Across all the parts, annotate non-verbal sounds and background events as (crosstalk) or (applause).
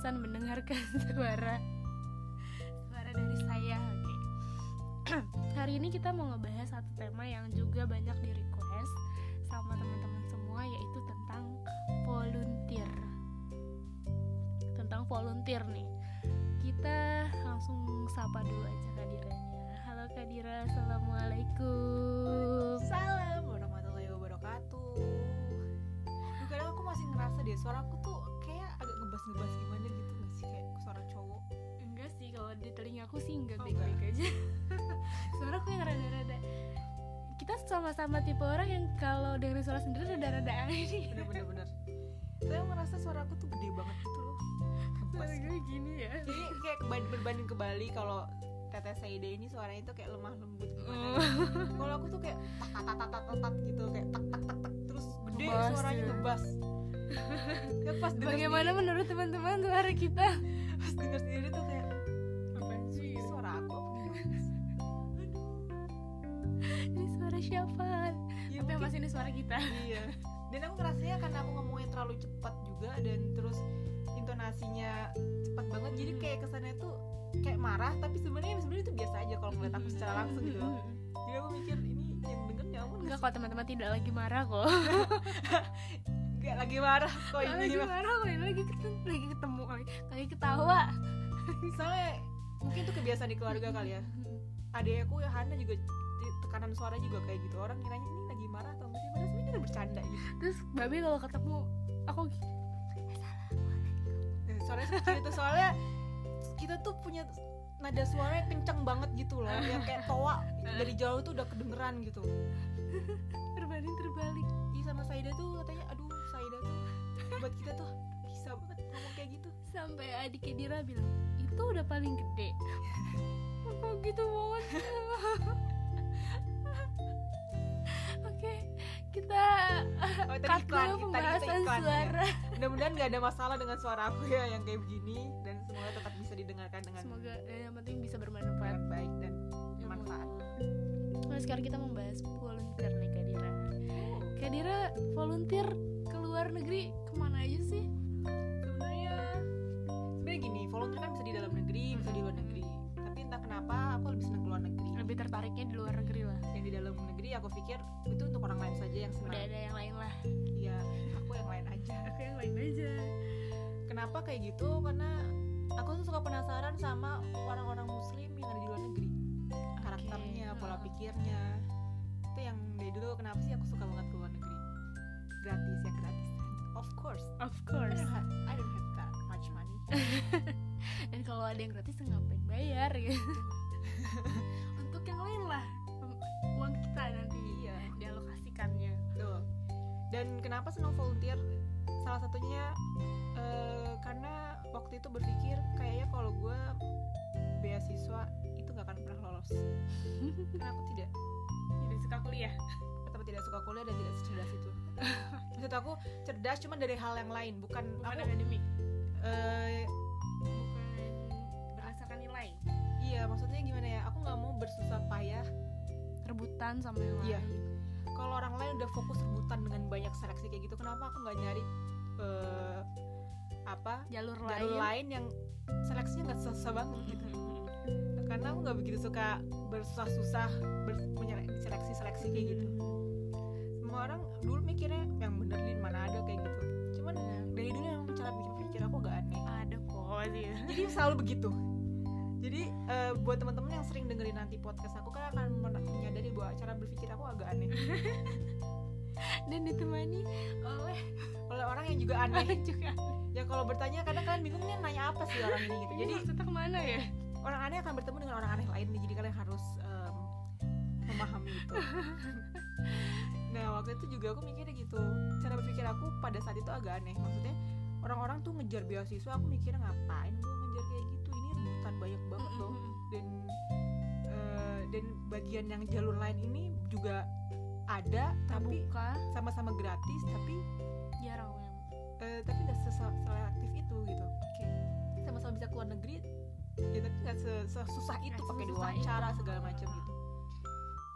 bosan mendengarkan (laughs) suara suara dari saya oke. (clears throat) Hari ini kita mau ngebahas satu tema yang juga banyak di request sama teman-teman semua yaitu tentang volunteer. Tentang volunteer nih. Kita langsung sapa dulu aja Kadiranya halo Kadira assalamualaikum. Salam warahmatullahi wabarakatuh. Kadang aku masih ngerasa deh suara aku tuh ngebas-ngebas gimana gitu gak sih kayak suara cowok. enggak sih kalau di telingaku sih enggak Oh, baik-baik aja (laughs) suaraku yang rada-rada kita sama-sama tipe orang yang kalau dengerin suara sendiri rada-rada aneh Bener-bener bener. Saya ngerasa suara aku tuh gede banget gitu loh. Suara gue gini ya Jadi kayak berbanding ke Bali kalau Teteh Saida ini suaranya tuh kayak lemah lembut gimana Oh. Kalau aku tuh kayak tak tak tak tak tak gitu kayak tak tak tak tak terus gede suaranya ya. ngebas. Ya pas bagaimana sendiri- menurut teman-teman suara kita? Pas denger sendiri tuh kayak apa sih ini suara aku sih? Ini suara siapa? Ya, tapi pasti ini suara kita? Iya. Dan aku ngerasanya karena aku ngomongnya terlalu cepat juga dan terus intonasinya cepat banget jadi kayak kesannya tuh kayak marah tapi sebenarnya sebenarnya itu biasa aja kalau ngeliat aku secara langsung gitu. Jadi aku mikir ini yang denger nyamun enggak kok teman-teman tidak lagi marah kok (laughs) nggak lagi marah kok ini lagi marah kok ini lagi ketemu lagi ketemu lagi, lagi ketawa. Soalnya mungkin itu kebiasaan di keluarga kali ya. Adek aku ya Hana juga tekanan suara juga kayak gitu. Orang kiranya ini lagi marah atau sih? Padahal sebenarnya bercanda gitu. Terus babi kalau ketemu aku Nah, suaranya sekecil itu soalnya kita tuh punya nada suara yang kenceng banget gitu loh. Yang kayak toa (laughs) dari jauh tuh udah kedengeran gitu buat kita tuh. Bisa banget ngomong kayak gitu. Sampai adiknya Dira bilang itu udah paling gede. (laughs) Apa gitu banget. (laughs) Oke kita Oh, tadi cut dulu pembahasan iklan, ya. suara. Mudah-mudahan gak ada masalah dengan suara aku ya yang kayak begini dan semoga tetap bisa didengarkan dengan semoga eh, yang penting bisa bermanfaat. dengan baik dan bermanfaat. Nah sekarang kita membahas volunteer nih Kak Dira Kak Dira volunteer ke luar negeri ke mana aja sih? Sebenarnya sebenarnya gini volunteer kan bisa di dalam negeri bisa di luar negeri. Tapi entah kenapa aku lebih senang ke luar negeri. Lebih tertariknya di luar negeri lah. Yang di dalam negeri aku pikir itu untuk orang lain saja yang udah senang ada yang lain lah. Iya aku yang lain aja. (laughs) Aku yang lain aja. Kenapa kayak gitu? Karena aku tuh suka penasaran sama orang-orang muslim yang ada di luar negeri. Karakternya pola pikirnya. Itu yang dari dulu kenapa sih aku suka banget ke luar negeri gratis yang gratis. Of course. Of I course don't have, I don't have that much money. (laughs) Dan kalau ada yang gratis ngapain bayar? Gitu (laughs) untuk yang lain lah. Pem- uang kita nanti iya. dialokasikannya. Tuh. Dan kenapa senang volunteer? Salah satunya eh, karena waktu itu berpikir kayaknya kalau gue beasiswa itu gak akan pernah lolos. (laughs) Karena aku tidak, tidak suka kuliah? Pertama tidak suka kuliah dan tidak secerdas itu. (laughs) Maksud aku cerdas cuma dari hal yang lain, bukan, bukan aku. akademik eh, bukan berdasarkan nilai iya, maksudnya gimana ya? Aku nggak mau bersusah payah. rebutan sama yang Iya. lain Kalau orang lain udah fokus rebutan dengan banyak seleksi kayak gitu, kenapa aku nggak nyari eh, apa jalur, jalur lain lain yang seleksinya nggak susah banget gitu karena aku nggak begitu suka bersusah-susah ber- menyele- seleksi seleksi kayak gitu orang dulu mikirnya yang bener di mana ada kayak gitu. Cuman dari dulu yang cara bikin pikir aku agak aneh. Ada kok sih. Jadi (laughs) selalu begitu. Jadi eh, buat teman-teman yang sering dengerin nanti podcast aku kan akan men- menyadari bahwa cara berpikir aku agak aneh. (laughs) Dan ditemani oleh oleh orang yang juga aneh. Juga ya kalau bertanya kadang kalian bingung nih nanya apa sih orang ini gitu. Jadi maksudnya ke mana ya? orang aneh akan bertemu dengan orang aneh lain jadi kalian harus em, memahami itu (laughs) nah waktu itu juga aku mikirnya gitu. Cara berpikir aku pada saat itu agak aneh. Maksudnya orang-orang tuh ngejar beasiswa aku mikirnya ngapain gue ngejar kayak gitu? Ini rebutan banyak banget loh. Dan eh, dan bagian yang jalur lain ini juga ada tapi terbuka. sama-sama gratis tapi jarang memang eh, tapi nggak sesa- selektif itu gitu. Oke. Sama-sama bisa keluar negeri? Ya tapi nggak se- sesusah itu pakai diwawancara itu. segala macam gitu.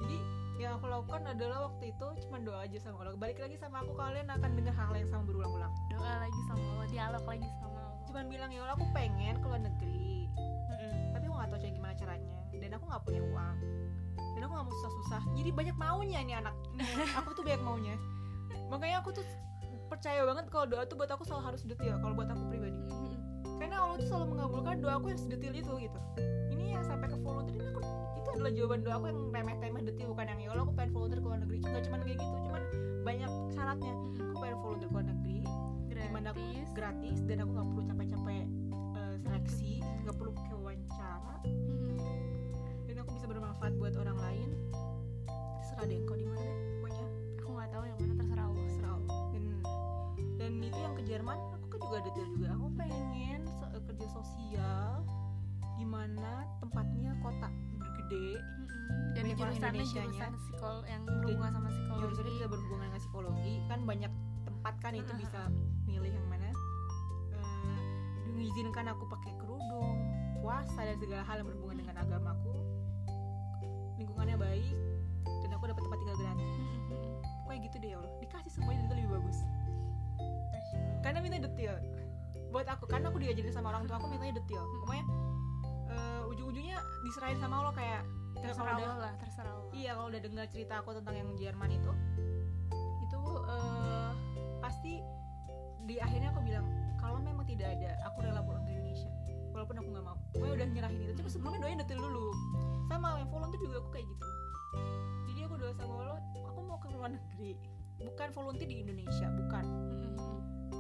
Jadi yang aku lakukan adalah waktu itu cuma doa aja sama Allah. Balik lagi sama aku kalian akan dengar hal yang sama berulang-ulang. Doa lagi sama Allah dialog lagi sama Allah. Cuman bilang ya Allah aku pengen ke luar negeri tapi aku nggak tahu cara gimana caranya. Dan aku nggak punya uang. Dan aku nggak mau susah-susah. Jadi banyak maunya nih anak. (laughs) Aku tuh banyak maunya. Makanya aku tuh percaya banget kalau doa tuh buat aku selalu harus detail kalau buat aku pribadi. Karena Allah tuh selalu mengabulkan doa aku yang sedetail itu gitu. Ini yang sampai ke volunteer ini aku adalah jawaban doa aku yang remeh-temeh detail bukan yang ya Allah aku pengen volunteer ke luar negeri. Nggak cuma kayak gitu cuman banyak syaratnya. Aku pengen volunteer ke luar negeri di mana aku gratis. gratis dan aku nggak perlu capek-capek eh, seleksi nggak perlu ke wawancara. Mm. dan aku bisa bermanfaat buat orang lain. Terserah deh kau di mana pokoknya. Aku nggak tahu yang mana terserah Allah. Terserah Allah. dan dan itu yang ke Jerman aku kan juga detail juga. Aku pengen so- kerja sosial di mana tempatnya kota gede. Dan Banyak orang jurusannya Indonesianya. jurusan psikol yang berhubungan sama psikologi. jurusannya bisa berhubungan dengan psikologi. Kan banyak tempat kan itu bisa milih yang mana. Eh, mengizinkan aku pakai kerudung puasa dan segala hal yang berhubungan dengan agamaku. Lingkungannya baik dan aku dapat tempat tinggal gratis. Kayak gitu deh ya Allah. Dikasih semuanya dan itu lebih bagus. Karena minta detail buat aku karena aku diajarin sama orang tua aku mintanya detail pokoknya ujung-ujungnya diserahin sama Allah kayak ya terserah Allah lah terserah Allah. Iya kalau udah dengar cerita aku tentang yang Jerman itu itu eh, pasti di akhirnya aku bilang kalau memang tidak ada aku rela pulang ke Indonesia. Walaupun aku nggak mau. Gue udah nyerahin itu. Cuma sebelumnya doain detail dulu. Sama yang volunteer juga aku kayak gitu. Jadi aku doa sama Allah aku mau ke luar negeri. Bukan volunteer di Indonesia bukan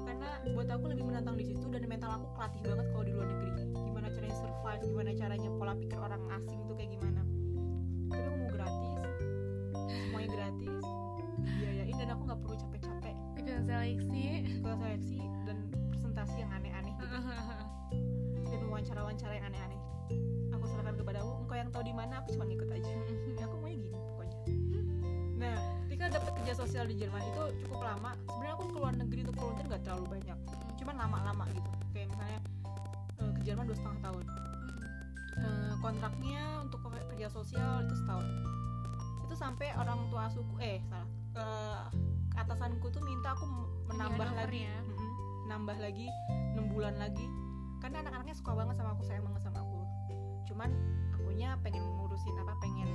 karena buat aku lebih menantang di situ dan mental aku kelatih banget kalau di luar negeri. Gimana caranya survive gimana caranya pola pikir orang asing itu kayak gimana. Tapi aku mau gratis. Semuanya gratis. Dibiayain dan aku nggak perlu capek-capek. Ikut seleksi. Kalau seleksi dan presentasi yang aneh-aneh gitu. (laughs) Dan wawancara-wawancara yang aneh-aneh. Aku serahkan kepadamu engkau yang tahu di mana aku cuma ngikut aja. (laughs) Ya aku maunya gini pokoknya. Nah ketika dapat kerja sosial di Jerman itu cukup lama terlalu banyak. Cuman lama-lama gitu. Kayak misalnya eh, ke Jerman dua setengah tahun. Eh, kontraknya untuk ke- kerja sosial itu setahun. Itu sampai orang tua asuku eh salah eh, atasanku tuh minta aku menambah Iya, lagi. ya. Mm-mm, nambah lagi 6 bulan lagi. Karena anak-anaknya suka banget sama aku sayang banget sama aku. Cuman akunya pengen ngurusin apa pengen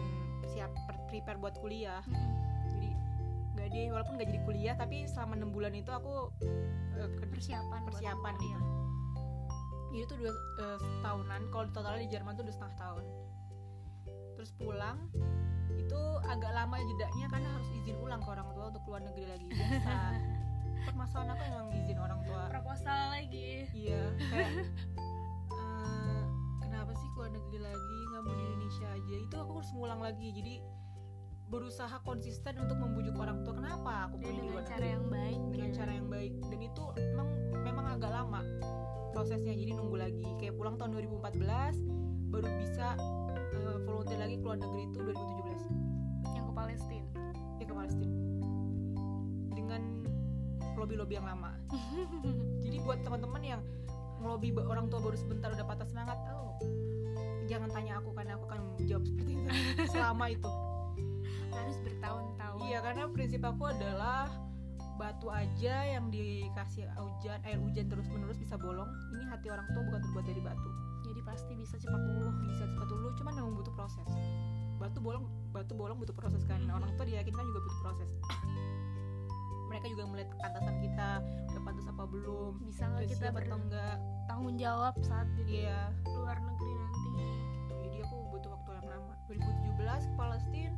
siap prepare buat kuliah. Jadi nggak deh walaupun nggak jadi kuliah tapi selama enam bulan itu aku kerja persiapan persiapan kuliah. gitu. Jadi itu dua eh, setahunan kalau totalnya di Jerman tuh dua setengah tahun. Terus pulang itu agak lama jedanya karena harus izin ulang ke orang tua untuk keluar negeri lagi. (laughs) Biasa. Permasalahan aku emang izin orang tua. Proposal lagi. Iya kayak eh, kenapa sih keluar negeri lagi? Nggak mau di Indonesia aja. Itu aku harus ngulang lagi. Jadi berusaha konsisten untuk membujuk orang tua kenapa aku di dengan luar cara negeri yang baik dengan ya. cara yang baik. Dan itu memang memang agak lama prosesnya jadi nunggu lagi. Kayak pulang tahun 2014 baru bisa eh, volunteer lagi ke luar negeri itu 2017 yang ke Palestina? Ya ke Palestina. Dengan lobby-lobby yang lama. (laughs) Jadi buat teman-teman yang ngelobi orang tua baru sebentar udah patah semangat oh jangan tanya aku karena aku akan menjawab seperti itu. (laughs) Selama itu harus bertahun-tahun Iya karena prinsip aku adalah batu aja yang dikasih hujan air hujan terus menerus bisa bolong. Ini hati orang tua bukan terbuat dari batu. jadi pasti bisa cepat luluh Bisa cepat dulu, cuman memang butuh proses. Batu bolong, batu bolong butuh proses kan. Mhm. Orang tua diyakinkan juga butuh proses. (coughs) Mereka juga melihat kepantasan kita, udah pantas apa belum, bisa nggak kita bertanggung jawab saat di Iya, luar negeri nanti 2017 ke Palestina,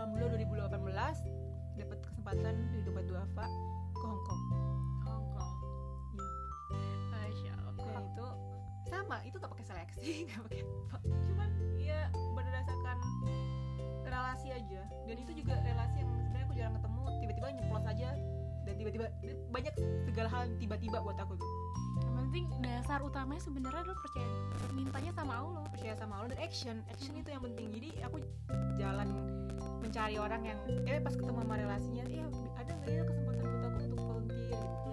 alhamdulillah 2018 dapat kesempatan di dompet duafa ke Hong Kong. Hong Kong Iya. Masya Allah itu sama, itu gak pakai seleksi, (laughs) gak pakai apa. Cuman ya berdasarkan relasi aja. Dan itu juga relasi yang sebenarnya aku jarang ketemu, tiba-tiba nyeplos aja dan tiba-tiba banyak segala hal tiba-tiba buat aku tuh. Penting dasar utamanya sebenarnya adalah percaya mintanya sama Allah Percaya sama Allah dan action, action itu yang penting. Jadi aku jalan mencari orang yang eh pas ketemu sama relasinya, ya ada nggak ya kesempatan buat aku untuk volunteer gitu.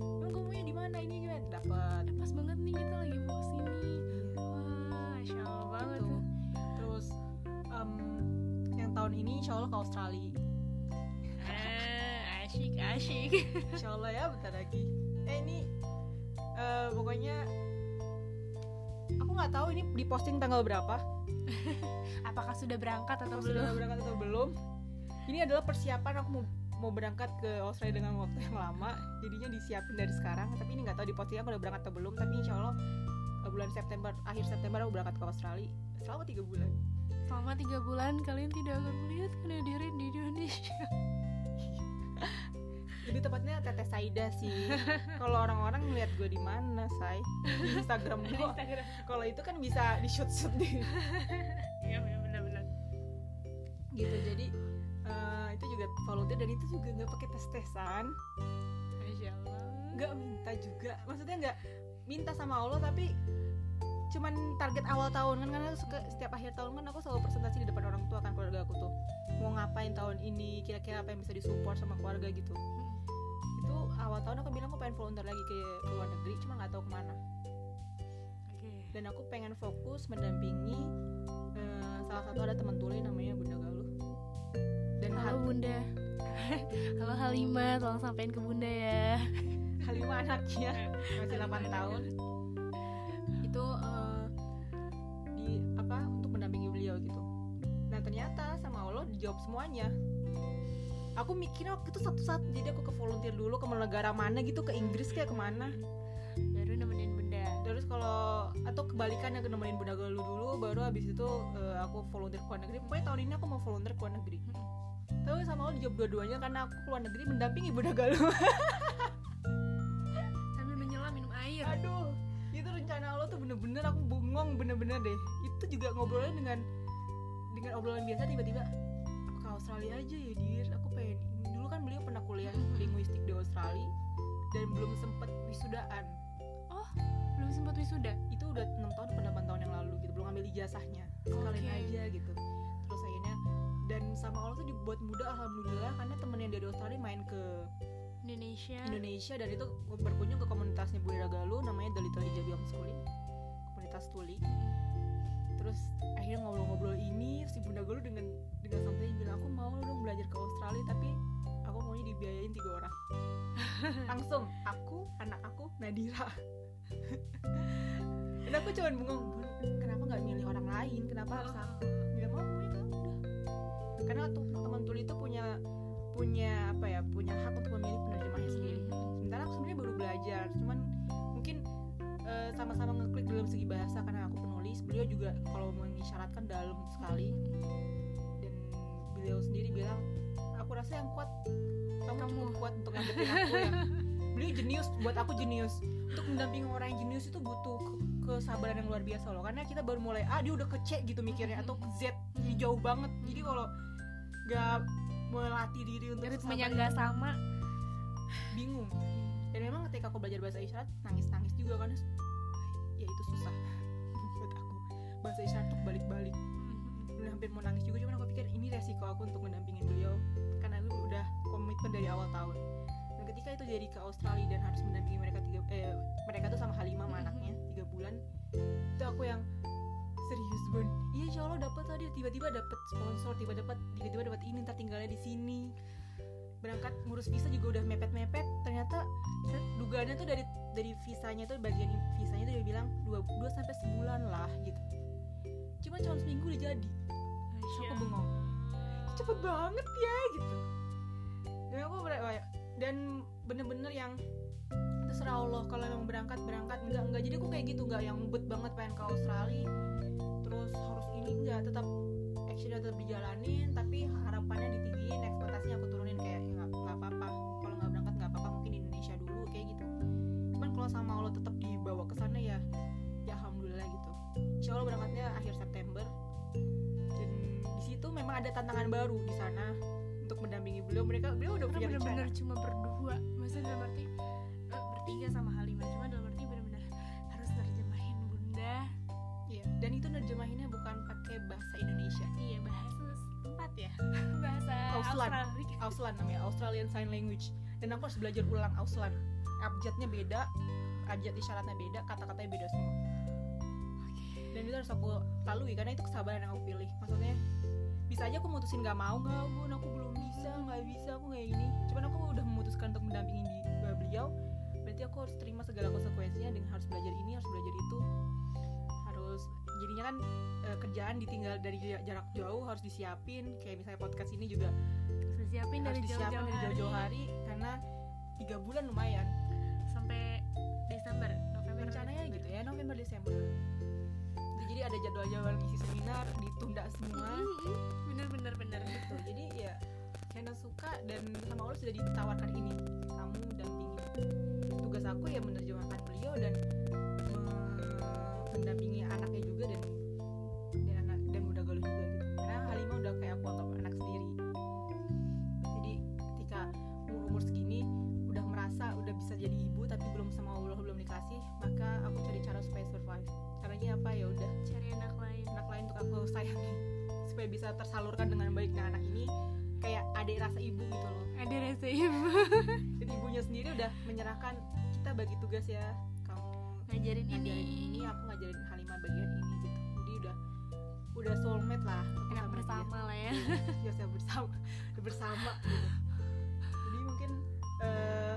Emang kamu di mana ini gimana? Dapat. Eh, pas banget nih kita lagi mau ke sini wah Masya Allah banget gitu. tuh Terus em, yang tahun ini insya Allah ke Australia. eh, asyik asyik Insya Allah ya bentar lagi. Eh ini pokoknya aku nggak tahu ini diposting tanggal berapa. (laughs) Apakah sudah berangkat atau atau belum? sudah berangkat atau belum? Ini adalah persiapan aku mau mau berangkat ke Australia dengan waktu yang lama. Jadinya disiapin dari sekarang. Tapi ini nggak tahu di postingnya aku udah berangkat atau belum. Tapi insya Allah eh, bulan September akhir September aku berangkat ke Australia. Selama tiga bulan. Selama tiga bulan kalian tidak akan melihat kehadiran di Indonesia (laughs) lebih tepatnya Teteh Saida sih. (laughs) Kalau orang-orang ngeliat gue di mana say? Di Instagram (laughs) gue kalau itu kan bisa di shoot shoot di iya benar-benar. Gitu jadi eh, itu juga volunteer dan itu juga nggak pakai tes tesan Masya Allah. Nggak minta juga. Maksudnya nggak minta sama Allah tapi cuman target awal tahun kan karena suka- setiap akhir tahun kan aku selalu presentasi di depan orang tua kan keluarga aku tuh. Mau ngapain tahun ini kira-kira apa yang bisa disupport sama keluarga gitu. Itu awal tahun aku bilang aku pengen volunteer lagi ke, luar negeri cuma nggak tahu ke mana. Oke. Dan aku pengen fokus mendampingi eh, salah satu ada teman tuli namanya Bunda Galuh. Dan halo Hal- bunda. (laughs) Halo Halimah tolong sampein ke bunda ya. Halimah anaknya (laughs) masih 8 tahun. Itu eh, di apa untuk mendampingi beliau gitu. Nah ternyata sama Allah dijawab semuanya aku mikir waktu itu satu-satu jadi aku ke volunteer dulu ke negara mana gitu ke Inggris kayak ke mana. Baru nemenin bunda. Terus kalau atau kebalikannya ke nemenin Bunda Galuh dulu baru habis itu eh, aku volunteer ke luar negeri. Pokoknya tahun ini aku mau volunteer ke luar negeri. Tapi sama Allah dijawab dua-duanya karena aku ke luar negeri mendampingi Bunda Galuh (laughs) sambil menyelam minum air. Aduh itu rencana Allah tuh bener-bener aku bengong bener-bener deh. Itu juga ngobrolnya dengan dengan obrolan biasa tiba-tiba Australia aja ya dir. Aku pengen dulu kan beliau pernah kuliah (laughs) linguistik di Australia dan belum sempet wisudaan oh belum sempat wisuda? Itu udah enam tahun 8 tahun yang lalu gitu belum ambil ijazahnya. Sekalian Oke. aja gitu. Terus akhirnya dan sama Allah tuh dibuat mudah alhamdulillah karena temen yang dari Australia main ke Indonesia. Indonesia dan itu berkunjung ke komunitasnya Bunda Galuh namanya The Little Hijabi Homeschooling komunitas tuli terus akhirnya ngobrol-ngobrol ini si Bunda Galuh dengan dengan santainya bilang aku mau dong belajar ke Australia tapi aku maunya dibiayain tiga orang. (laughs) Langsung aku anak aku Nadira. (laughs) Dan aku cuman bengong "Bun, kenapa nggak milih orang lain? Kenapa harus aku? Nggak mau ya kamu udah. Karena teman tuli itu punya punya apa ya punya hak untuk memilih penerjemahnya sendiri. Sementara aku sebenarnya baru belajar cuman sama-sama ngeklik dalam segi bahasa karena aku penulis. Beliau juga kalau mengisyaratkan dalam sekali. Dan beliau sendiri bilang aku rasa yang kuat kamu, Kamu. cukup kuat untuk ngadepin aku ya. Beliau jenius buat aku jenius. Untuk mendampingi orang yang jenius itu butuh ke- kesabaran yang luar biasa loh. Karena kita baru mulai A dia udah ke C gitu mikirnya atau ke Z. Jadi jauh banget. Jadi kalau nggak melatih diri untuk ritmenya itu, sama. bingung dan memang ketika aku belajar bahasa isyarat nangis nangis juga kan. Ya itu susah. (laughs) Buat aku. Bahasa isyarat tuh balik-balik. Udah hampir mau nangis juga cuman aku pikir ini resiko aku untuk mendampingin beliau karena aku udah komitmen dari awal tahun. Dan ketika itu jadi ke Australia dan harus mendampingi mereka tiga eh mereka tuh sama Halimah sama Mhm. anaknya tiga bulan itu aku yang serius bun. Iya insya Allah dapat tadi tiba-tiba dapat sponsor tiba dapat tiba-tiba dapat ini ntar tinggalnya di sini berangkat ngurus visa juga udah mepet-mepet. Ternyata dugaannya tuh dari dari visanya tuh bagian visanya tuh dia bilang dua, dua sampai sebulan lah gitu. Cuma cuma seminggu udah jadi. Terus aku bengong cepet banget ya gitu. Dan aku ber- dan bener-bener yang terserah Allah kalau memang berangkat berangkat. Enggak enggak jadi aku kayak gitu enggak yang ngebet banget pengen ke Australia. Terus harus ini enggak tetap actionnya tetap dijalanin tapi harapannya ditinggiin ekspektasinya aku turunin kayak ya nggak nggak apa-apa. Kalau nggak berangkat nggak apa-apa mungkin di Indonesia dulu kayak gitu. Cuman kalau sama Allah tetap dibawa ke sana ya ya alhamdulillah gitu. Insya Allah berangkatnya akhir September. Dan di situ memang ada tantangan baru di sana untuk mendampingi beliau. Mereka beliau udah punya karena rencana. bener-bener cuma berdua. Maksudnya dalam arti eh, bertiga sama Halimah Iya, dan itu nerjemahinnya bukan pakai bahasa Indonesia. Iya bahasa tempat ya. (laughs) Bahasa Auslan. Australia. Auslan namanya Australian Sign Language. Dan aku harus belajar ulang Auslan. Abjadnya beda abjad isyaratnya beda kata-katanya beda semua. Dan itu harus aku lalui karena itu kesabaran yang aku pilih. Maksudnya bisa aja aku mutusin nggak mau nggak bun aku belum bisa nggak bisa aku kayak gini. Cuman aku udah memutuskan untuk mendampingi di beliau berarti aku harus terima segala konsekuensinya dengan harus belajar ini harus belajar itu jadinya kan eh, kerjaan ditinggal dari ja- jarak jauh harus disiapin. Kayak misalnya podcast ini juga Harus disiapin harus dari disiapin jauh-jauh dari hari jauh-jauh hari. karena tiga bulan lumayan. Sampai Desember November rencananya Desember. gitu ya November Desember. Jadi ada jadwal-jadwal ngisi seminar ditunda semua. Bener bener bener. Gitu. Jadi ya karena suka dan sama Allah sudah ditawarkan ini. Kamu dampingi tugas aku ya menerjemahkan beliau dan mendampingi anaknya juga dan dan anak dan udah galuh juga gitu. Karena Halimah udah kayak aku anggap anak sendiri. Jadi ketika umur umur segini udah merasa udah bisa jadi ibu tapi belum sama Allah belum dikasih maka aku cari cara supaya survive. Caranya apa? Ya udah. Cari anak lain. Anak lain untuk aku sayangi. Supaya bisa tersalurkan dengan baik. Nah anak ini kayak adik rasa ibu gitu loh. Ada rasa ibu. (laughs) Dan ibunya sendiri udah menyerahkan kita bagi tugas ya ngajarin ini ngajarin ini aku ngajarin Halimah bagian ini gitu jadi udah udah soulmate lah aku enak sama dia. bersama lah ya ya saya bersama bersama gitu. jadi mungkin eh,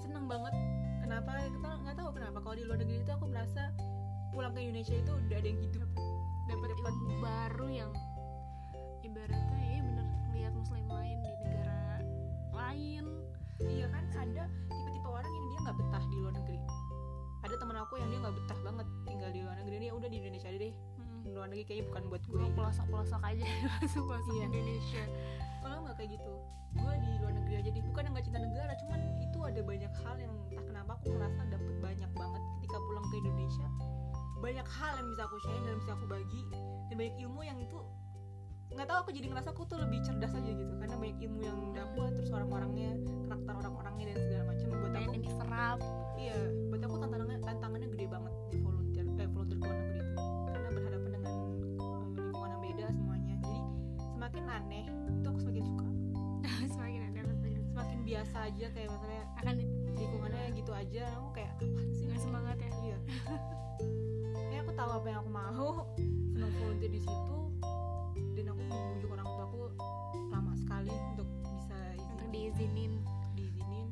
seneng banget kenapa kita nggak tahu kenapa kalau di luar negeri itu aku merasa pulang ke Indonesia itu udah ada yang hidup dapat Dapat. ilmu baru yang ibaratnya ya bener lihat muslim lain di negara lain Iya kan ada tipe-tipe orang yang dia nggak betah di luar negeri. Teman aku yang dia nggak betah banget tinggal di luar negeri dia udah di Indonesia aja deh. Mm. Di luar negeri kayaknya bukan buat gue. pelosok pelosok aja (laughs) masuk masuk Iya. Indonesia Kalau nggak kayak gitu, gue di luar negeri aja deh. Bukan yang nggak cinta negara, cuman itu ada banyak hal yang entah kenapa aku merasa dapet banyak banget ketika pulang ke Indonesia. Banyak hal yang bisa aku share dan bisa aku bagi dan banyak ilmu yang itu nggak tahu aku jadi ngerasa aku tuh lebih cerdas aja gitu karena banyak ilmu yang dapet terus orang-orangnya karakter orang-orangnya dan segala macam buat aku yang diserap Iya, buat aku tantangannya tantangannya gede banget di volunteer eh volunteer ke luar negeri itu karena berhadapan dengan um, lingkungan yang beda semuanya. Jadi semakin aneh itu aku semakin suka. (laughs) semakin ada semakin Semakin biasa aja kayak misalnya akan lingkungannya gitu aja, aku kayak apaan sih? nggak semangat ya Iya. (laughs) Kayak aku tahu apa yang aku mau, senang volunteer di situ dan aku membujuk orang tua aku lama sekali untuk bisa izin. Untuk diizinin. Diizinin.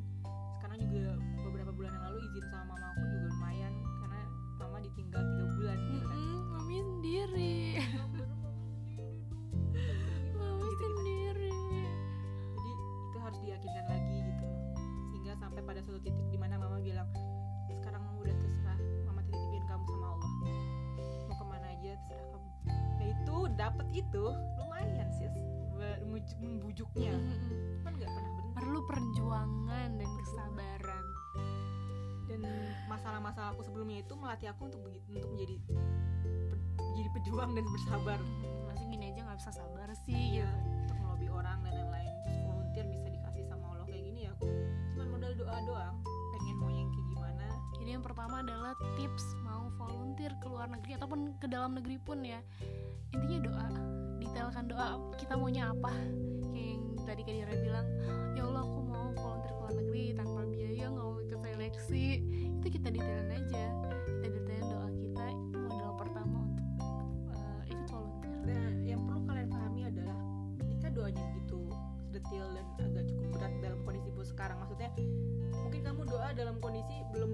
Sekarang juga beberapa bulan yang lalu izin sama mama aku juga lumayan karena mama ditinggal tiga bulan gitu kan. Mami sendiri. (laughs) Mami Gitu-gitu. sendiri. Jadi itu harus diyakinkan lagi gitu. Sehingga sampai pada suatu titik di mana mama bilang itu dapat itu lumayan sih membujuk membujuknya. Mm-mm. kan nggak pernah berhenti. Perlu perjuangan dan kesabaran. Dan masalah-masalah aku sebelumnya itu melatih aku untuk untuk menjadi jadi pejuang dan bersabar. Masih gini aja nggak bisa sabar sih Iya, gitu. untuk melobi orang dan lain-lain. Terus volunteer bisa dikasih sama Allah kayak gini ya aku. Cuma modal doa doang Jadi yang pertama adalah tips mau volunteer ke luar negeri ataupun ke dalam negeri pun ya. Intinya doa detailkan doa kita maunya apa? Kayak yang tadi Kadira bilang ya Allah aku mau volunteer ke luar negeri tanpa biaya nggak mau ikut seleksi. Itu kita detailin aja. Kita detailin doa kita itu modal pertama untuk eh, ikut volunteer. Dan yang perlu kalian pahami adalah ketika doanya begitu detail dan agak cukup berat dalam kondisi bu sekarang maksudnya mungkin kamu doa dalam kondisi belum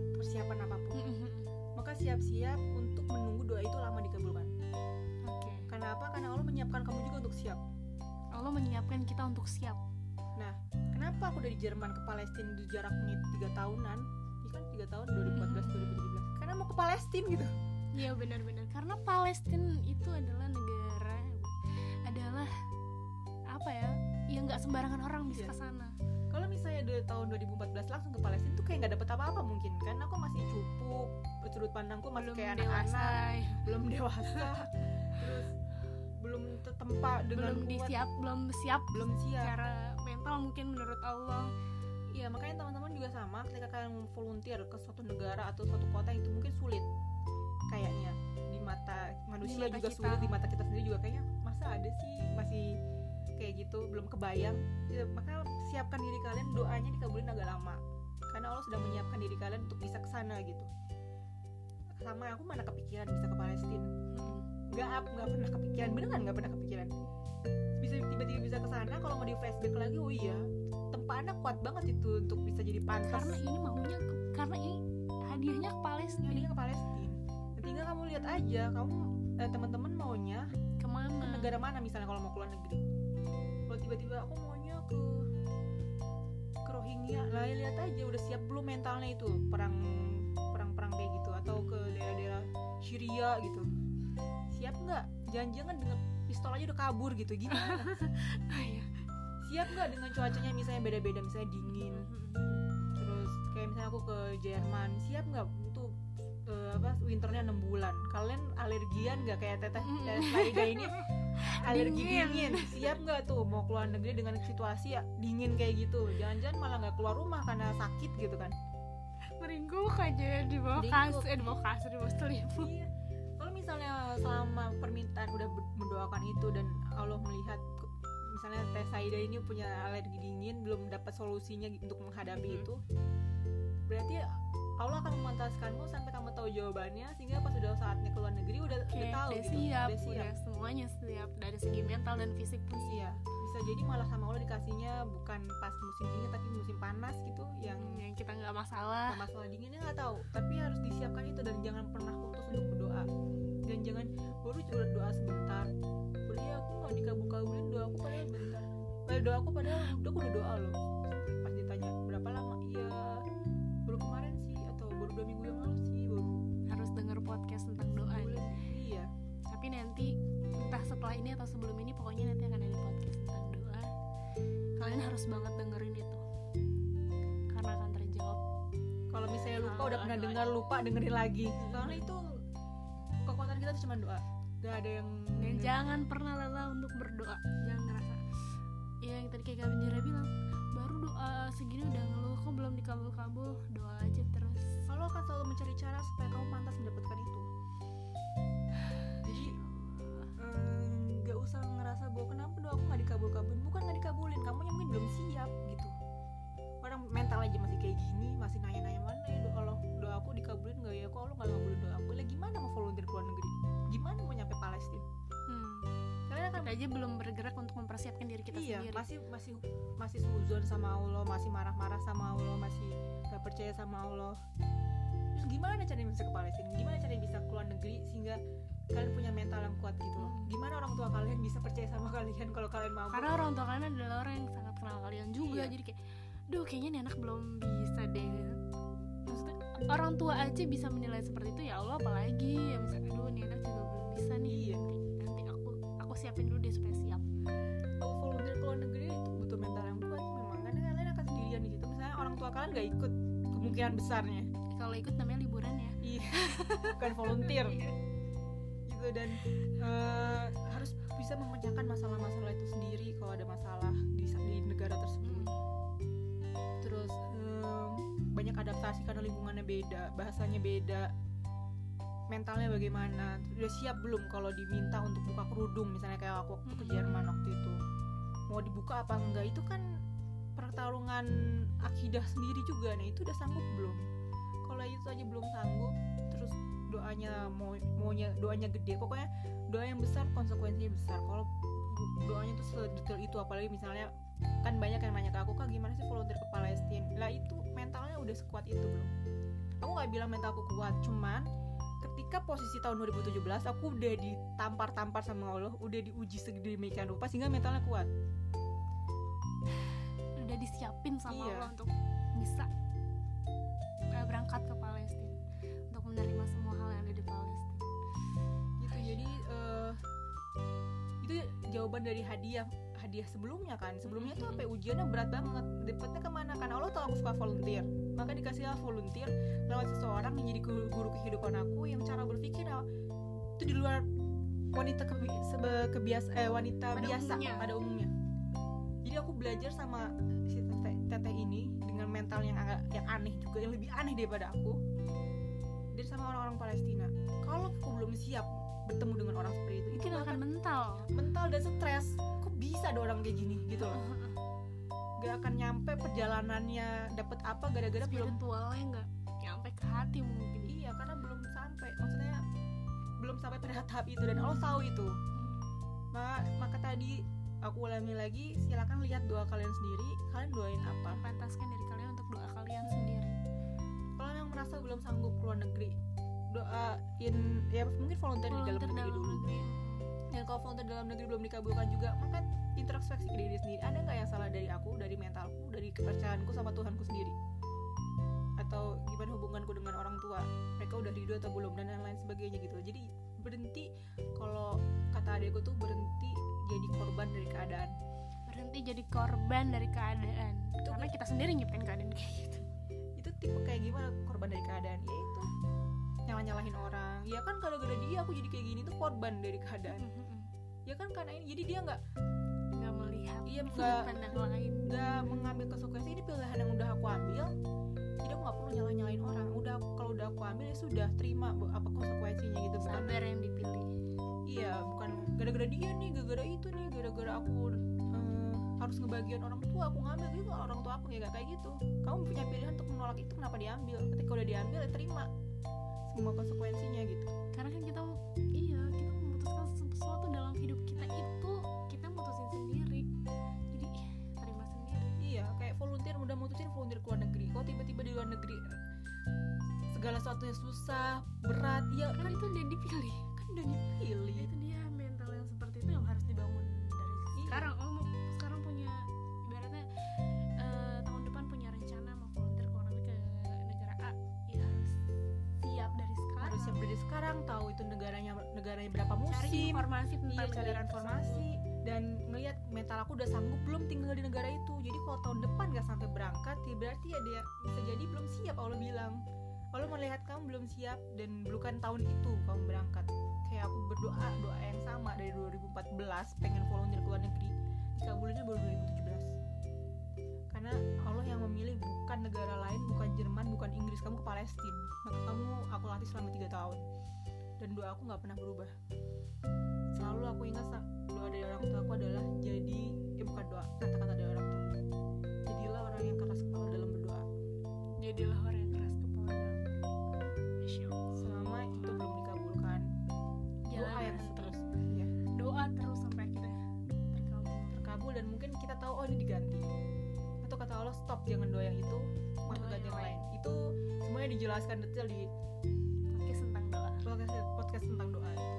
menyiapkan kita untuk siap Nah, kenapa aku dari Jerman ke Palestina di jaraknya tiga tahunan? Iya kan tiga tahun 2014 2017. Karena mau ke Palestina gitu. Iya benar-benar karena Palestina itu adalah negara adalah apa ya yang nggak sembarangan orang bisa Iya. ke sana. Kalau misalnya dari tahun 2014 langsung ke Palestina tuh kayak nggak dapet apa-apa mungkin kan? Aku masih cukup, sudut pandangku masih belum kayak anak-anak, belum dewasa, (laughs) terus belum tertempa dengan belum kuat, disiap, belum siap belum siap. secara mental mungkin menurut Allah. Iya makanya teman-teman juga sama ketika kalian volunteer ke suatu negara atau suatu kota itu mungkin sulit kayaknya di mata manusia mata juga kita. sulit di mata kita sendiri juga kayaknya masa ada sih masih kayak gitu belum kebayang Ya, maka siapkan diri kalian doanya dikabulin agak lama karena Allah sudah menyiapkan diri kalian untuk bisa ke sana gitu sama aku mana kepikiran bisa ke Palestina nggak nggak pernah kepikiran. Beneran nggak pernah kepikiran. Bisa tiba-tiba bisa ke sana kalau mau di flashback lagi oh iya. Tempat ke depannya kuat banget itu untuk bisa jadi pantas. Karena ini maunya ke- karena ini hadiahnya ke Palestina jadinya ke Palestina tinggal kamu lihat aja kamu eh, teman-teman maunya ke ke mana negara mana misalnya kalau mau keluar negeri. Kalau tiba-tiba aku maunya ke ke Rohingya. Lah ya lihat aja udah siap belum mentalnya itu? Perang perang perang kayak gitu? Atau ke daerah-daerah Syria gitu siap nggak? Jangan-jangan dengan pistol aja udah kabur gitu gimana? Ah, (laughs) iya. siap nggak dengan cuacanya misalnya beda-beda misalnya dingin? Terus kayak misalnya aku ke Jerman siap nggak untuk eh, apa winternya 6 bulan? Kalian alergian nggak kayak teteh Farida ini? (laughs) Alergi Dingin. dingin. siap nggak tuh mau keluar negeri dengan situasi ya dingin kayak gitu? Jangan-jangan malah nggak keluar rumah karena sakit gitu kan? Meringkuk aja di bawah kasur eh, di bawah kasur di bawah selimut. Iya misalnya selama permintaan udah mendoakan itu dan Allah melihat ke- misalnya Teh Saida ini punya alergi dingin belum dapat solusinya untuk menghadapi Mhm. itu berarti Allah akan memantaskanmu sampai kamu tahu jawabannya sehingga pas udah saatnya keluar negeri udah, Oke, udah tahu udah gitu siap, udah siap udah semuanya siap dari segi mental dan fisik pun siap. iya bisa jadi malah sama Allah dikasihnya bukan pas musim dingin tapi musim panas gitu yang yang kita nggak masalah. Nah, masalah dinginnya nggak tahu tapi harus disiapkan itu dan jangan pernah putus untuk berdoa dan jangan baru juga doa sebentar ya aku nggak dikabul-kabulin doa aku padahal bentar padahal doa aku padahal udah aku udah doa loh pas ditanya berapa lama iya baru kemarin sih atau baru dua minggu yang lalu sih baru Harus denger podcast tentang doa. iya Tapi nanti entah setelah ini atau sebelum ini pokoknya nanti akan ada podcast tentang doa. Kalian harus banget dengerin itu. Karena akan terjawab. kalau misalnya lupa udah pernah dengar lupa dengerin lagi karena itu kekuatan kita tuh cuma doa. Gak ada yang Dan jangan pernah lelah untuk berdoa. Jangan ngerasa. Ya yang tadi kayak Kak Benjara bilang baru doa segini udah ngeluh kok belum dikabul-kabul? Doa aja terus. Allah akan selalu mencari cara supaya kamu pantas mendapatkan itu. Jadi eh, nggak usah ngerasa bahwa kenapa doa aku nggak dikabul-kabulin? Bukan nggak dikabulin kamu yang mungkin belum siap gitu. Orang mental aja masih kayak gini masih nanya-nanya dikabulin nggak ya? Kok Allah nggak ngabulin doa? Aku lah gimana mau volunteer ke luar negeri? Gimana mau nyampe Palestina? Hmm. kalian akan kita aja belum bergerak untuk mempersiapkan diri kita iya sendiri. masih masih masih suzon sama Allah masih marah-marah sama Allah masih gak percaya sama Allah. Terus gimana caranya bisa ke Palestina? Gimana caranya bisa keluar negeri sehingga kalian punya mental yang kuat gitu loh? Hmm. gimana orang tua kalian bisa percaya sama (laughs) kalian kalau kalian mampu karena orang tua kalian adalah orang yang sangat kenal kalian juga Iya. jadi kayak duh kayaknya nih anak belum bisa deh orang tua aja bisa menilai seperti itu ya Allah apalagi ya misalnya aduh nih anak juga belum bisa nih. Iya. nanti, aku aku siapin dulu deh supaya siap. Volunteer ke luar negeri itu butuh mental yang kuat memang. Karena kalian akan sendirian di situ. Misalnya orang tua kalian gak ikut kemungkinan besarnya. Kalau ikut namanya liburan ya. Iya. Bukan volunteer. (laughs) Gitu dan eh, harus bisa memecahkan masalah-masalah itu sendiri kalau ada masalah di, di negara tersebut banyak adaptasi karena lingkungannya beda bahasanya beda mentalnya bagaimana udah siap belum kalau diminta untuk buka kerudung misalnya kayak aku waktu ke Mm. Jerman waktu itu? Mau dibuka apa enggak? Itu kan pertarungan akidah sendiri juga nah itu udah sanggup belum? Kalau itu aja belum sanggup terus doanya mau maunya doanya gede pokoknya doa yang besar konsekuensinya besar. Kalau doanya tuh sedetail itu apalagi misalnya kan banyak yang nanya ke aku kak gimana sih volunteer ke Palestina? Lah itu mentalnya udah sekuat itu belum aku nggak bilang mental aku kuat cuman ketika posisi tahun 2017 aku udah ditampar-tampar sama Allah udah diuji sedemikian rupa sehingga mentalnya kuat. Udah disiapin sama Iya. Allah untuk bisa uh, berangkat ke Palestina untuk menerima semua hal yang ada di Palestina. Gitu jadi eh, itu jawaban dari hadiah hadiah sebelumnya kan. Sebelumnya tuh sampai ujiannya berat banget. Dapetnya ke mana kan? Allah tahu aku suka volunteer. Maka dikasih volunteer lewat seseorang yang jadi guru, guru kehidupan aku yang cara berpikir ah, itu di luar wanita kebi sebe- kebias eh, wanita Pada biasa umumnya. pada umumnya. Jadi aku belajar sama si teteh, teteh ini dengan mental yang agak yang aneh juga yang lebih aneh daripada aku. Dari sama orang-orang Palestina. Kalau aku belum siap bertemu dengan orang seperti itu itu mungkin akan akan mental. Mental dan stres. Kok bisa ada orang kayak gini gitu loh. (laughs) Gak akan nyampe perjalanannya dapat apa gara-gara belum spiritualnya nggak? Nyampe ke hati mungkin. Iya karena belum sampai. Maksudnya belum sampai pada tahap itu dan Allah tahu itu. Maka, maka tadi aku ulangi lagi silakan lihat doa kalian sendiri. Kalian doain apa? Pantaskan dari kalian untuk doa kalian sendiri. Kalau yang merasa belum sanggup keluar negeri doain ya mungkin volunteer di dalam Volunteer negeri dulu. negeri. dan kalau volunteer dalam negeri belum dikabulkan juga maka introspeksi ke diri sendiri. Ada nggak yang salah dari aku dari mentalku dari kepercayaanku sama Tuhanku sendiri? Atau gimana hubunganku dengan orang tua? Mereka udah ridho atau belum? Dan lain-lain sebagainya gitu. Jadi berhenti kalau kata adekku tuh berhenti jadi korban dari keadaan. Berhenti jadi korban dari keadaan. Karena kita sendiri nyiptain keadaan kayak gitu. Itu tipe kayak gimana? Korban dari keadaan ya itu nyalah nyalahin orang. Ya kan gara-gara dia aku jadi kayak gini tuh korban dari keadaan. Ya kan karena ini jadi dia nggak nggak melihat Iya, nggak- pandang lain. nggak mengambil konsekuensi. Ini pilihan yang udah aku ambil jadi aku nggak perlu nyalah nyalain orang. Udah kalau udah aku ambil ya sudah terima apa konsekuensinya gitu. Bukan sabar yang dipilih. Iya bukan gara-gara dia nih gara-gara itu nih gara-gara aku eh, harus ngebagian orang tua aku ngambil. Gitu orang tua aku ya gak kayak gitu. Kamu punya pilihan untuk menolak itu kenapa diambil? Ketika udah diambil ya terima semua konsekuensinya gitu. Karena kan kita iya kita memutuskan sesuatu dalam hidup kita itu kita mutusin sendiri. Jadi terima sendiri. Iya kayak volunteer udah mutusin volunteer ke luar negeri. Kok tiba-tiba di luar negeri segala sesuatunya susah berat ya. Kan itu udah dipilih. Kan udah dipilih. Itu sekarang tahu itu negaranya negaranya berapa cari musim. informasi tentang iya cari negara informasi. dan ngelihat mental aku udah sanggup belum tinggal di negara itu. Jadi kalau tahun depan gak sampai berangkat ya berarti ya dia bisa jadi belum siap Allah bilang. Allah melihat kamu belum siap dan bukan tahun itu kamu berangkat. Kayak aku berdoa doa yang sama dari 2014 pengen volunteer ke luar negeri. Dikabulinnya baru 2017 karena Allah yang memilih bukan negara lain bukan Jerman bukan Inggris. Kamu ke Palestina. Maka kamu aku latih selama 3 tahun. Dan doa aku nggak pernah berubah. Selalu aku ingat doa dari orang tua aku adalah jadi eh bukan doa kata-kata dari orang tua jadilah orang yang keras kepala dalam berdoa. Jadilah dijelaskan detail di podcast tentang doa. podcast, podcast tentang doa itu.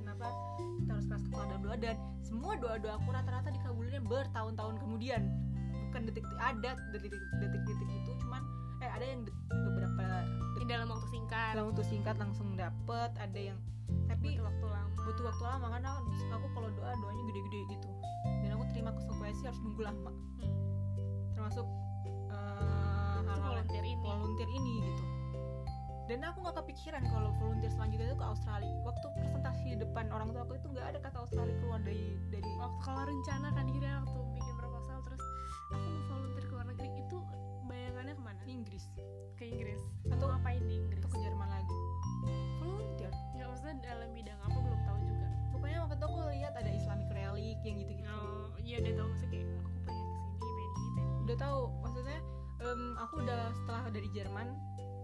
Kenapa kita harus keras kepala dalam doa? Dan semua doa doa aku rata-rata dikabulinnya bertahun-tahun kemudian. Bukan detik ada detik-detik itu cuman eh ada yang beberapa di dalam waktu singkat. dalam waktu singkat langsung dapet ada yang tapi butuh waktu lama. butuh waktu lama karena aku kalau doa doanya gede-gede gitu. Dan aku terima konsekuensi harus nunggu lama. Hmm. termasuk Itu hal-hal volunteer ini. volunteer ini gitu dan aku nggak kepikiran kalau volunteer selanjutnya itu ke Australia. Waktu presentasi di depan orang tua aku itu nggak ada kata Australia keluar dari dari waktu kalau rencana kan dikira waktu bikin proposal terus aku mau volunteer ke luar negeri itu bayangannya ke mana? Inggris. Ke Inggris. Atau- atau ngapain di Inggris? atau ke Jerman lagi? Volunteer. Nggak maksudnya dalam bidang apa belum tahu juga. Pokoknya waktu itu aku lihat ada Islamic relic yang gitu-gitu. Oh iya udah tahu. Maksudnya kayak aku pengen ke sini pengen ini pengen udah tahu. Maksudnya em, aku udah setelah dari Jerman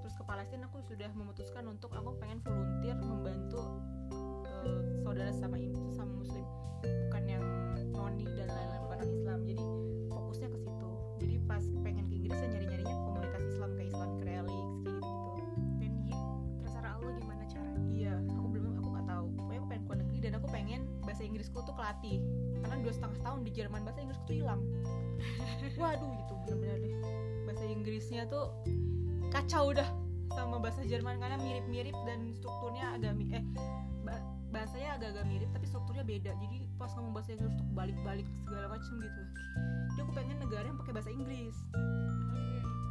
terus ke Palestina aku sudah memutuskan untuk aku pengen volunteer membantu eh, saudara sama sama muslim. Bukan yang noni dan lain-lain bukan orang Islam. Jadi fokusnya ke situ. Jadi pas pengen ke Inggris nyari nyarinya komunitas Islam kayak Islamic Relics kayak gitu gitu dan gi- terserah Allah gimana caranya. Iya aku belum aku nggak tahu. Pokoknya aku pengen ke negeri dan aku pengen bahasa Inggrisku tuh kelatih. Karena dua setengah tahun di Jerman bahasa Inggrisku tuh hilang. (laughs) Waduh gitu bener-bener deh. Bahasa Inggrisnya tuh kacau dah. Sama bahasa Jerman karena mirip-mirip dan strukturnya agak eh ba- bahasanya agak-agak mirip tapi strukturnya beda. Jadi pas ngomong bahasa Inggris tuh balik-balik segala macem gitu. Jadi aku pengen negara yang pakai bahasa Inggris.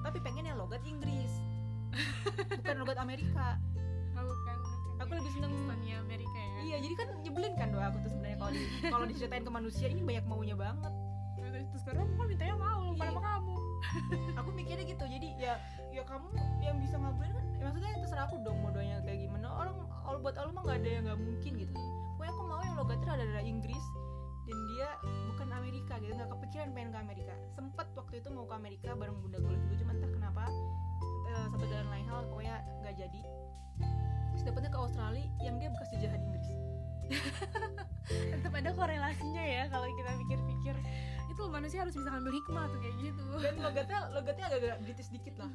Tapi pengen yang logat Inggris. Bukan logat Amerika. Aku kan aku lebih seneng Estonia Amerika ya? Iya, jadi kan nyebelin kan doa aku tuh sebenarnya kalau di, kalau diceritain ke manusia ini banyak maunya banget. terus terus sekarang kan mintanya mau bukan Iya. sama kamu (laughs) Aku mikirnya gitu. Jadi ya ya kamu yang bisa ngabulin kan ya maksudnya terserah aku dong mau doanya kayak gimana. Orang all buat Allah mah nggak ada yang nggak mungkin gitu. Pokoknya aku mau yang logatnya ada dari Inggris dan dia bukan Amerika gitu nggak kepikiran pengen ke Amerika sempet waktu itu mau ke Amerika bareng bunda gue juga cuman entah kenapa eh, satu dan lain hal pokoknya nggak jadi terus dapetnya ke Australia yang dia bekas jajahan Inggris (laughs) tetap ada korelasinya ya kalau kita pikir-pikir. Itu manusia harus bisa ngambil hikmah tuh kayak gitu. Dan logatnya logatnya agak-agak British dikit lah.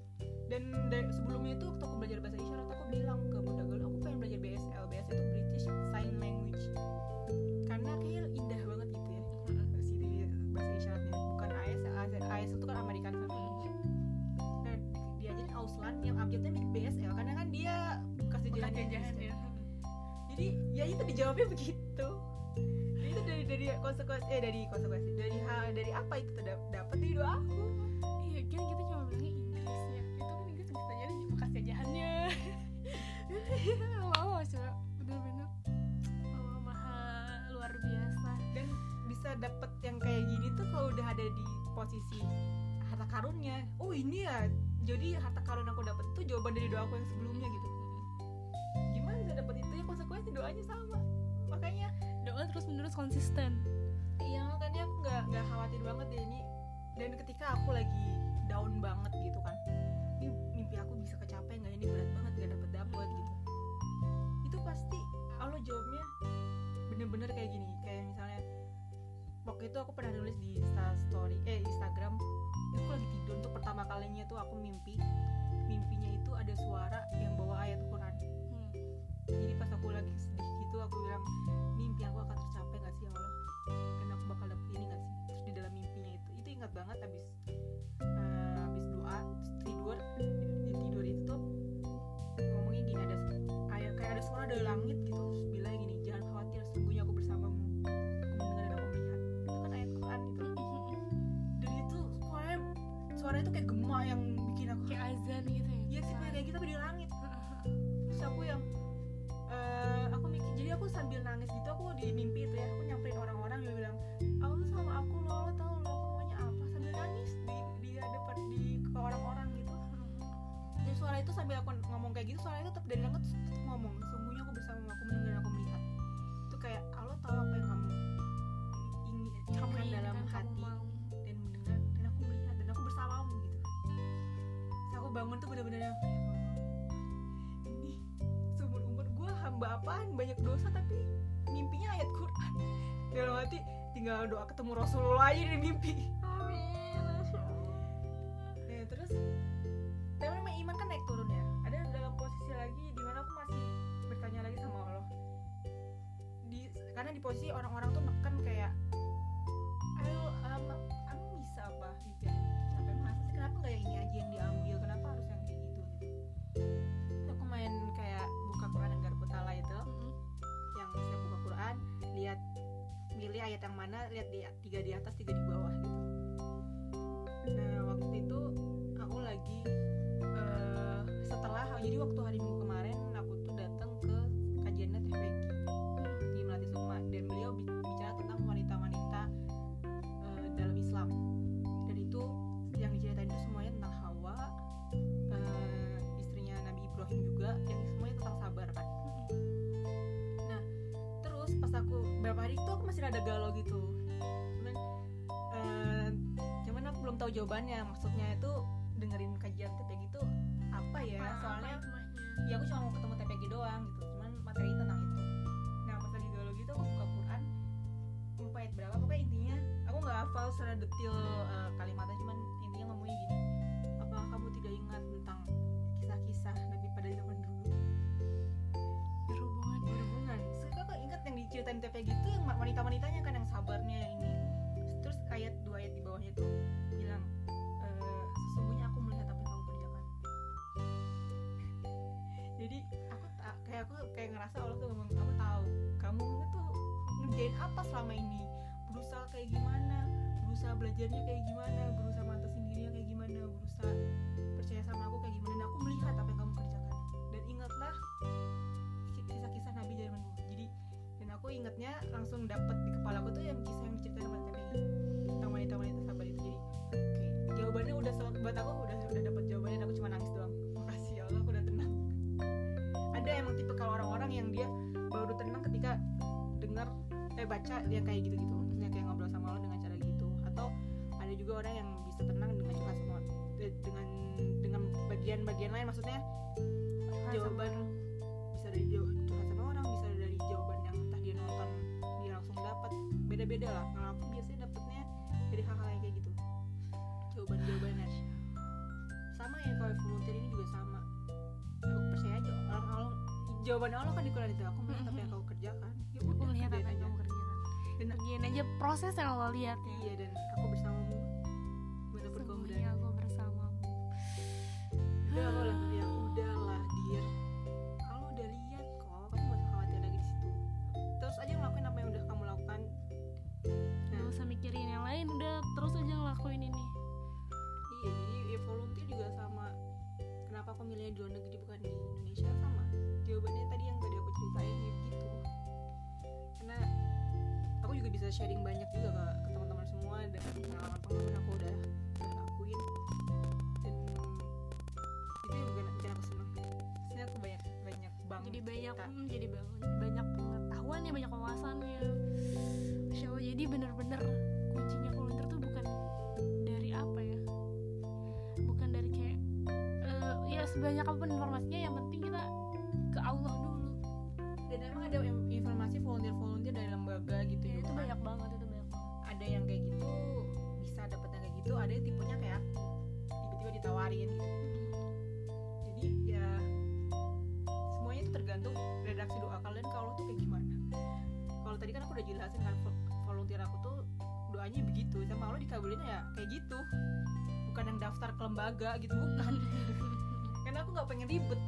(laughs) Dan dari sebelumnya itu waktu aku belajar bahasa isyarat aku bilang ke bunda galuh aku pengen belajar BSL BSL itu British Sign Language. Karena kayaknya indah banget gitu ya si bahasa isyaratnya. Bukan AS AS, AS itu kan American Sign Language nah diajarin Auslan yang abjadnya mirip BSL karena kan dia bekas Bukan jajahan jajahan ya jadi ya itu dijawabnya (laughs) begitu. Jadi itu dari dari konsekuensi eh dari konsekuensi dari hal dari apa itu dapat dari doa aku. Iya kan kita cuma bilangnya Inggris ya. Itu kan Inggris bisa jadi bekas jajahannya (laughs) wow coba bener-bener. Oh, maha luar biasa. Dan bisa dapet yang kayak gini tuh kalau udah ada di posisi harta karunnya. Oh ini ya. Jadi harta karun aku dapat itu jawaban dari doa aku yang sebelumnya gitu itu ya konsekuensi doanya sama. Makanya doa terus menerus konsisten. Iya makanya aku nggak nggak khawatir banget deh ini dan ketika aku lagi down banget gitu kan ini mimpi aku bisa kecapai nggak? Ini berat banget gak dapet dapet gitu. Itu pasti Allah jawabnya bener-bener kayak gini. Kayak misalnya waktu itu aku pernah nulis di Insta story eh Instagram. Aku lagi tidur untuk pertama kalinya tuh aku mimpi. Mimpinya itu ada suara yang bawa ayat Quran. Jadi pas aku lagi sedih gitu aku bilang mimpi aku akan tercapai gak sih ya Allah? Dan aku bakal dapet ini gak sih? Terus di dalam mimpinya itu itu ingat banget abis eh, abis doa terus tidur di, tidur itu tuh ngomongnya gini ada kayak kayak ada suara dari langit gitu terus bilang gini jangan khawatir sungguhnya aku bersamamu. Aku mendengar dan aku melihat itu kan ayat Quran gitu dan itu suaranya suara itu kayak gema yang bikin aku kayak azan gitu ya? Iya sih kayak gitu tapi di langit eh, aku mikir jadi aku sambil nangis gitu aku di mimpi itu ya aku nyamperin orang-orang yang bilang aku tuh sama aku lo lo tau lo maunya apa? Sambil nangis di di hadapan di ke orang-orang gitu. Dan suara itu sambil aku ngomong kayak gitu suara itu tetap dari langit tetap ngomong. Sungguhnya aku bersama aku mendengar aku melihat. Itu kayak Allah tahu apa yang kamu ingin kamu inginkan, dalam hati mau. dan mendengar dan aku melihat dan aku bersamamu gitu. Terus aku bangun tuh bener-bener yang hamba apaan? Banyak dosa tapi mimpinya ayat Quran. Dalam hati tinggal doa ketemu Rasulullah aja di mimpi jawabannya. Maksudnya itu dengerin kajian TPG itu apa ya? Apa- soalnya apa ya aku cuma mau ketemu TPG doang gitu. Cuman materi tentang itu. Nah pas lagi galau gitu aku buka Quran lupa ayat berapa pokoknya intinya aku nggak hafal secara detail eh, kalimatnya cuman intinya ngomongnya gini. Apa kamu tidak ingat tentang kisah-kisah Nabi pada zaman dulu? Berhubungan. Berhubungan. Suka kok ingat yang diceritain TPG itu yang wanita-wanitanya kan yang sabarnya yang ini ayat dua ayat di bawahnya tuh bilang eh, sesungguhnya aku melihat apa yang kamu kerjakan. Jadi aku kayak aku kayak ngerasa Allah tuh ngomong aku tahu kamu tuh ngerjain apa selama ini? Berusaha kayak gimana? Berusaha belajarnya kayak gimana? Berusaha mantesin dirinya kayak gimana? Berusaha percaya sama aku kayak gimana? Dan aku melihat apa yang kamu kerjakan. Dan ingatlah ki- kisah-kisah Nabi zaman dulu. Jadi dan aku ingatnya langsung dapet di kepala aku tuh yang kisah yang diceritain sama TPI jawabannya udah buat aku udah udah dapet jawabannya aku cuma nangis doang. Makasih ya Allah aku udah tenang. Ada emang tipe kalau orang-orang yang dia baru tenang ketika dengar eh baca dia kayak gitu-gitu. Maksudnya kayak ngobrol sama Allah dengan cara gitu. Atau ada juga orang yang bisa tenang dengan curhat sama eh, dengan dengan bagian-bagian lain. Maksudnya sama jawaban bisa dari curhat sama orang bisa dari jawaban yang beda-beda lah kalau aku biasanya jawaban-jawabannya. Sama ya kalau volunteer ini juga sama. Aku percaya aja orang Allah jawaban Allah kan di Quran itu aku melihat apa yang kau kerjakan. Ya aku udah melihat apa yang aja. kamu kerjakan. Dan kerjain aja proses yang Allah lihat ya. Iya dan aku bersamamu. Gimana pun kau berada aku bersamamu. Udah aku langsung bilang udahlah dir kalau udah lihat kok kamu gak usah khawatir lagi di situ. Terus aja ngelakuin apa yang udah kamu lakukan. Gak usah mikirin yang lain udah terus aja ngelakuin ini juga sama kenapa aku milihnya di luar negeri bukan di Indonesia? Sama. Jawabannya tadi yang tadi aku ceritain ya gitu. Karena aku juga bisa sharing banyak juga ke, ke teman-teman semua dengan pengalaman-pengalaman aku udah udah lakuin. Dan itu yang bikin, bikin aku senang Maksudnya aku banyak banyak banget jadi banyak hmm, jadi banyak banyak pengetahuan ya banyak wawasan ya. Masya Allah jadi bener-bener sebanyak apa pun informasinya yang penting kita ke Allah dulu. Dan emang ada informasi volunteer-volunteer dari lembaga gitu ya, itu kan. banyak banget itu banyak banget. Ada yang kayak gitu bisa dapet yang kayak gitu ada yang tipenya kayak tiba-tiba ditawarin. Gitu jadi ya semuanya itu tergantung redaksi doa kalian kalau tuh kayak gimana. Kalau tadi kan aku udah jelasin kan vol- volunteer aku tuh doanya begitu sama Allah dikabulin ya kayak gitu. Bukan yang daftar ke lembaga gitu ribet.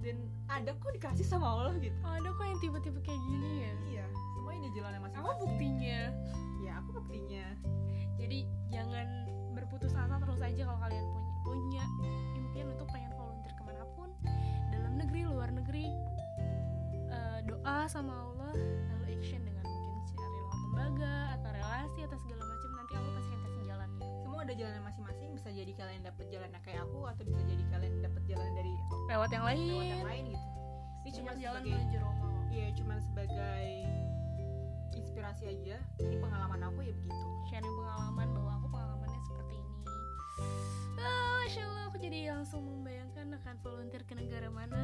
Dan ada kok dikasih sama Allah gitu. Ada kok yang tiba-tiba kayak gini ya? Iya semua ini jalannya apa masing-masing buktinya? Ya aku buktinya? Jadi jangan berputus asa terus aja kalau kalian punya punya impian untuk pengen volunteer ke mana pun dalam negeri luar negeri eh, doa sama Allah lalu action dengan mungkin cari lewat lembaga atau relasi atau segala macam nanti Allah pasti akan kasih jalannya. Semua ada jalan masing-masing bisa jadi kalian dapet jalan kayak aku atau bisa jadi kalian dapet jalan dari lewat yang lain. lewat yang lain gitu. Ini cuma Banyak jalan sebagai menuju Roma kok. iya cuma sebagai inspirasi aja. Ini pengalaman aku ya begitu. Sharing pengalaman bahwa aku pengalamannya seperti ini. Ah, Masya Allah aku jadi langsung membayangkan akan volunteer ke negara mana.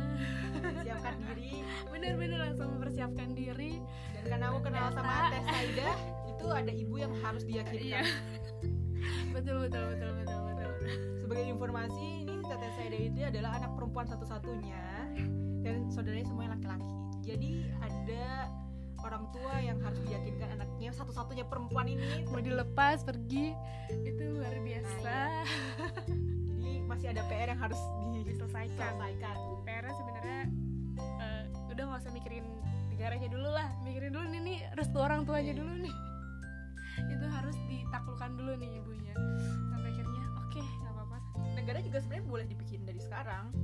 Siapkan diri. (laughs) Bener-bener langsung mempersiapkan diri. Dan karena aku kenal sama. Teh Saida itu ada ibu yang harus diyakinkan. Iya. (laughs) betul betul betul betul sebagai informasi ini Teteh Saida itu adalah anak perempuan satu-satunya dan saudaranya semuanya laki-laki. Jadi ada orang tua yang harus diyakinkan anaknya satu-satunya perempuan ini mau dilepas pergi itu luar biasa. Jadi masih ada PR yang harus diselesaikan. diselesaikan. PR sebenarnya eh, udah nggak usah mikirin negaranya dulu lah. Mikirin dulu nih, nih restu orang tuanya Iya. dulu nih. Itu harus ditaklukkan dulu nih ibunya negara juga sebenarnya boleh dibikin dari sekarang.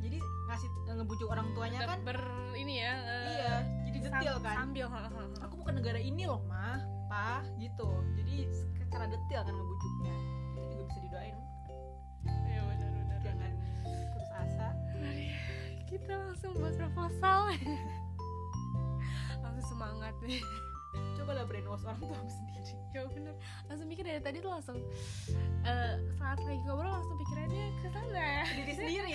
Jadi ngasih ngebujuk orang tuanya kan ber ini ya eh, iya jadi detail kan? sambil aku bukan negara ini loh mah pa gitu. Jadi secara detail kan ngebujuknya. Itu juga bisa didoain. Ya benar benar jangan putus asa. Kita langsung buat proposal. Langsung semangat. Nih coba lah brainwash orang tua sendiri. Ya bener langsung mikir dari tadi tuh langsung eh, saat lagi ngobrol langsung pikirannya ke sana diri (laughs) sendiri.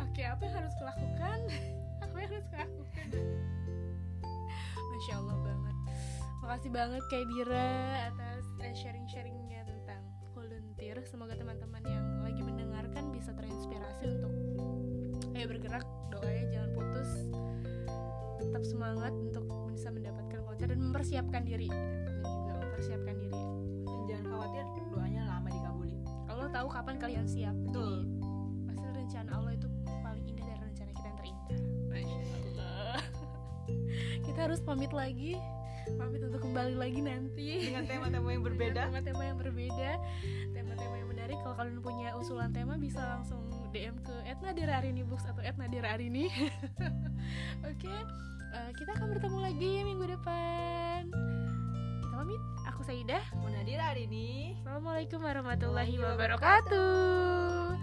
Oke apa yang harus kulakukan? (laughs) Apa yang harus kulakukan? Masya allah banget. Makasih banget kayak Dira atas eh, sharing-sharingnya tentang volunteer. Semoga teman-teman yang lagi mendengarkan bisa terinspirasi untuk ayo bergerak doanya jangan putus. Tetap semangat untuk bisa mendapatkan volunteer dan mempersiapkan diri. Dan juga mempersiapkan diri jangan khawatir doanya lama dikabulin. Allah tahu kapan kalian siap Betul. Jadi, pasti rencana Allah itu paling indah dari rencana kita yang terindah. Masya Allah. (laughs) Kita harus pamit lagi. Pamit untuk kembali lagi nanti. Dengan tema-tema yang berbeda. Dengan tema-tema yang berbeda. Tema-tema yang menarik. Kalau kalian punya usulan tema bisa langsung DM ke @nadirarinibooks atau @nadirarini (laughs) oke. Eh, kita akan bertemu lagi minggu depan pamit. Aku Saidah. Munadir hari ini Assalamualaikum warahmatullahi wabarakatuh.